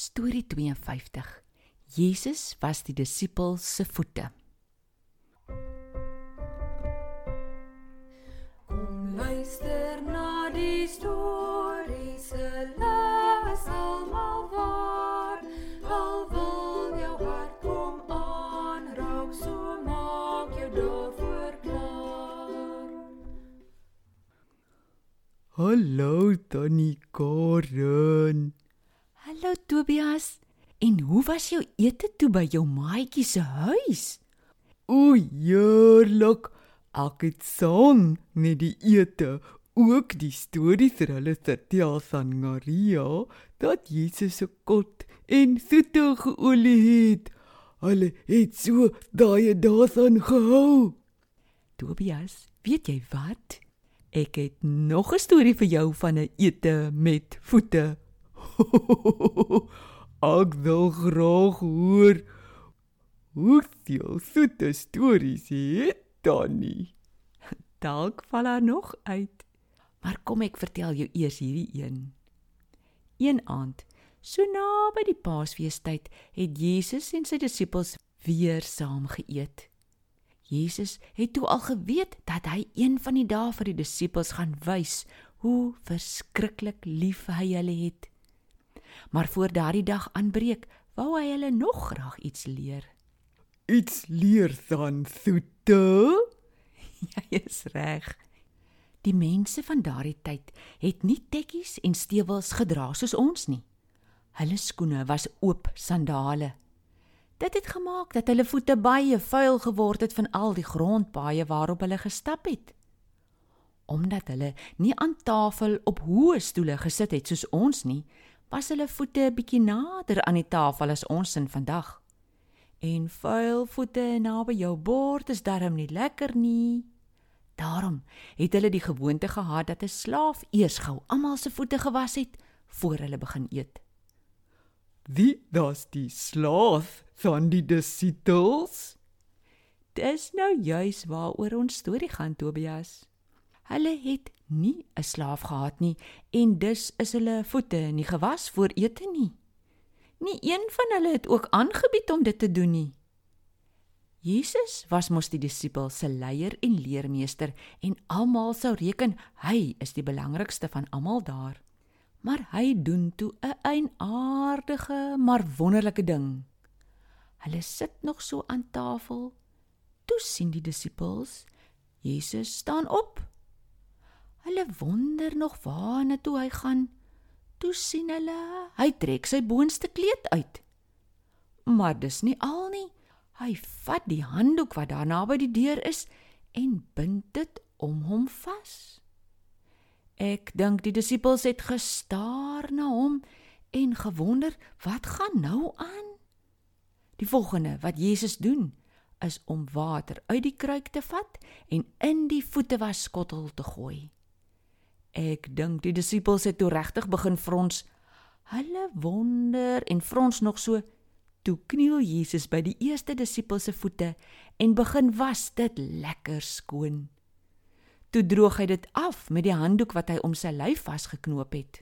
Storie 52. Jesus was die disipels se voete. Kom luister na die storie se les almal waar al wil jou hart kom aanraak so maak jou daarvoor klaar Hallo Tannie Karen. Hallo Tobias. En hoe was jou ete toe by jou maatjie se huis? O, heerlik. Ek het saam met die ete ook die storie vir hulle vertel van Maria dat Jesus se kot en soete geolie het. Hulle het so daai daaraan gehou. Tobias, weet jy wat? Ek het nog 'n storie vir jou van 'n ete met voete. Ek wil graag hoor hoe veel soete stories het Tannie. Dalk val daar nog uit. Maar kom ek vertel jou eers hierdie een. Een aand, so naby die Paasfeestyd, het Jesus en sy disippels weer saam geëet. Jesus het toe al geweet dat hy een van die dae vir die disippels gaan wys hoe verskriklik lief hy hulle het. Maar voor daardie dag aanbreek, wou hy hulle nog graag iets leer. Iets leer van soete? Jy is reg. Die mense van daardie tyd het nie tekkies en stewels gedra soos ons nie. Hulle skoene was oop sandale. Dit het gemaak dat hulle voete baie vuil geword het van al die grondpaaie waarop hulle gestap het. Omdat hulle nie aan tafel op hoë stoele gesit het soos ons nie, was hulle voete 'n bietjie nader aan die tafel as ons in vandag. En vuil voete naby jou bord is darm nie lekker nie. Daarom het hulle die gewoonte gehad dat 'n slaaf eers gou almal se voete gewas het voor hulle begin eet. Wie das die slaaf van die disippels? Dis nou juis waaroor ons storie gaan Tobias. Hulle het nie 'n slaaf gehad nie en dus is hulle voete nie gewas voor ete nie. Nie een van hulle het ook aangebied om dit te doen nie. Jesus was mos die disipel se leier en leermeester en almal sou reken hy is die belangrikste van almal daar. Maar hy doen toe 'n eienaardige maar wonderlike ding. Hulle sit nog so aan tafel. Toe sien die disippels Jesus staan op. Hulle wonder nog waarna toe hy gaan. Toe sien hulle hy trek sy boonste kleed uit. Maar dis nie al nie. Hy vat die handdoek wat daar naby die deur is en bind dit om hom vas. Ek dink die disippels het gestaar na hom en gewonder wat gaan nou aan. Die volgende wat Jesus doen is om water uit die kruik te vat en in die voetewaskottel te gooi. Ek dink die disippels het toe regtig begin frons. Hulle wonder en frons nog so Toe kniel Jesus by die eerste disipel se voete en begin was dit lekker skoon. Toe droog hy dit af met die handdoek wat hy om sy lyf vasgeknoop het.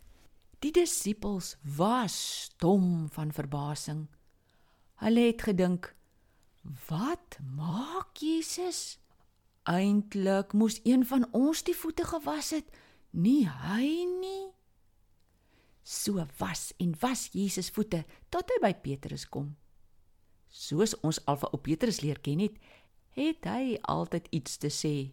Die disippels was stom van verbasing. Hulle het gedink: "Wat maak Jesus? Eintlik moes een van ons die voete gewas het, nie hy nie." So was en was Jesus voete tot hy by Petrus kom. Soos ons al van ou Petrus leer ken het, het hy altyd iets te sê.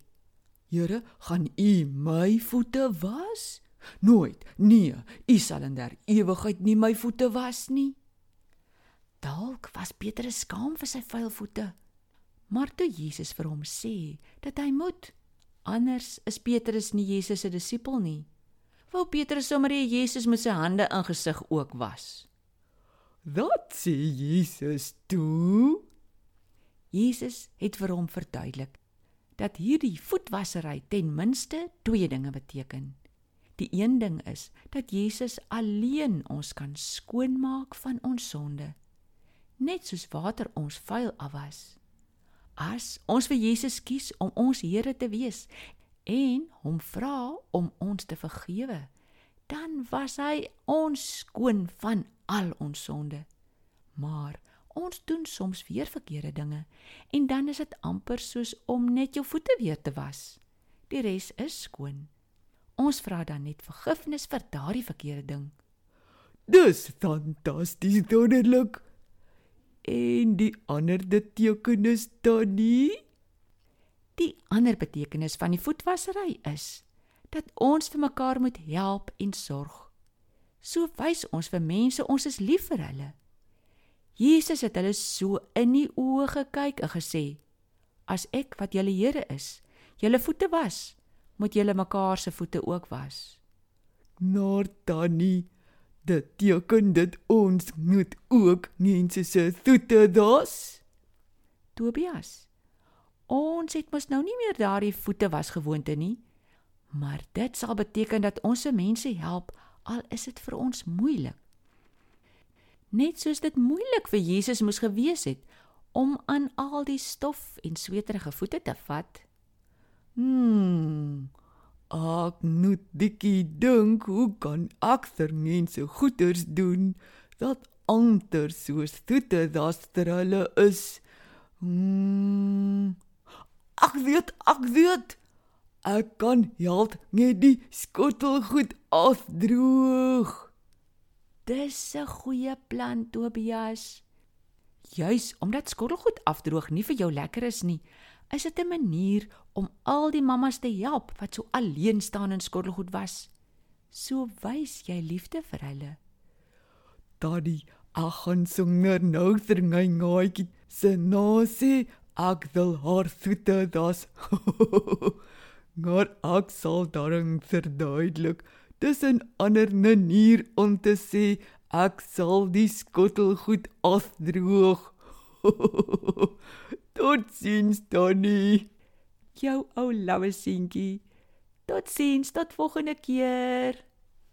Here, gaan U my voete was? Nooit. Nee, U sal in der ewigheid nie my voete was nie. Dalk was Petrus skaam vir sy vuil voete. Maar toe Jesus vir hom sê dat hy moet, anders is Petrus nie Jesus se disipel nie wou Petrus sommer hê Jesus met sy hande in gesig ook was. Wat sê Jesus toe? Jesus het vir hom verduidelik dat hierdie voetwassery ten minste twee dinge beteken. Die een ding is dat Jesus alleen ons kan skoonmaak van ons sonde, net soos water ons vuil afwas. As ons vir Jesus kies om ons Here te wees en hom vra om ons te vergewe, dan was hy ons skoon van al ons sonde. Maar ons doen soms weer verkeerde dinge en dan is dit amper soos om net jou voete weer te was. Die res is skoon. Ons vra dan net vergifnis vir daardie verkeerde ding. Dis fantasties wonderlik. En die ander betekenis dan nie? Die ander betekenis van die voetwasery is dat ons vir mekaar moet help en sorg. So wys ons vir mense ons is lief vir hulle. Jesus het hulle so in die oë gekyk en gesê: As ek wat julle Here is, julle voete was, moet julle mekaar se voete ook was. Maar dan dit teken dit ons moet ook mense se voete was. Tobias. Ons het mos nou nie meer daardie voete was gewoonte nie. Maar dit sal beteken dat ons se mense help al is dit vir ons moeilik. Net soos dit moeilik vir Jesus moes gewees het om aan al die stof en sweterige voete te vat. Hmm. Ek moet dikkie dink hoe kan ek vir mense goeders doen dat ander soos voete das ter hulle is. Hmm. Ek weet, ek weet. Ek kan help net die skottelgoed afdroog. Dis 'n goeie plan, Tobias. Juis omdat skottelgoed afdroog nie vir jou lekker is nie, is dit 'n manier om al die mammas te help wat so alleen staan en skottelgoed was. So wys jy liefde vir hulle. Daddy, ek gaan sonder nou vir my ngaatjie se nasie ek wil haar voete das. maar ek sal daarin verduidelik dis 'n ander manier om te sê ek sal die skottelgoed afdroog. Totsiens, Donnie. Jou ou lawe seentjie. Totsiens, tot volgende keer.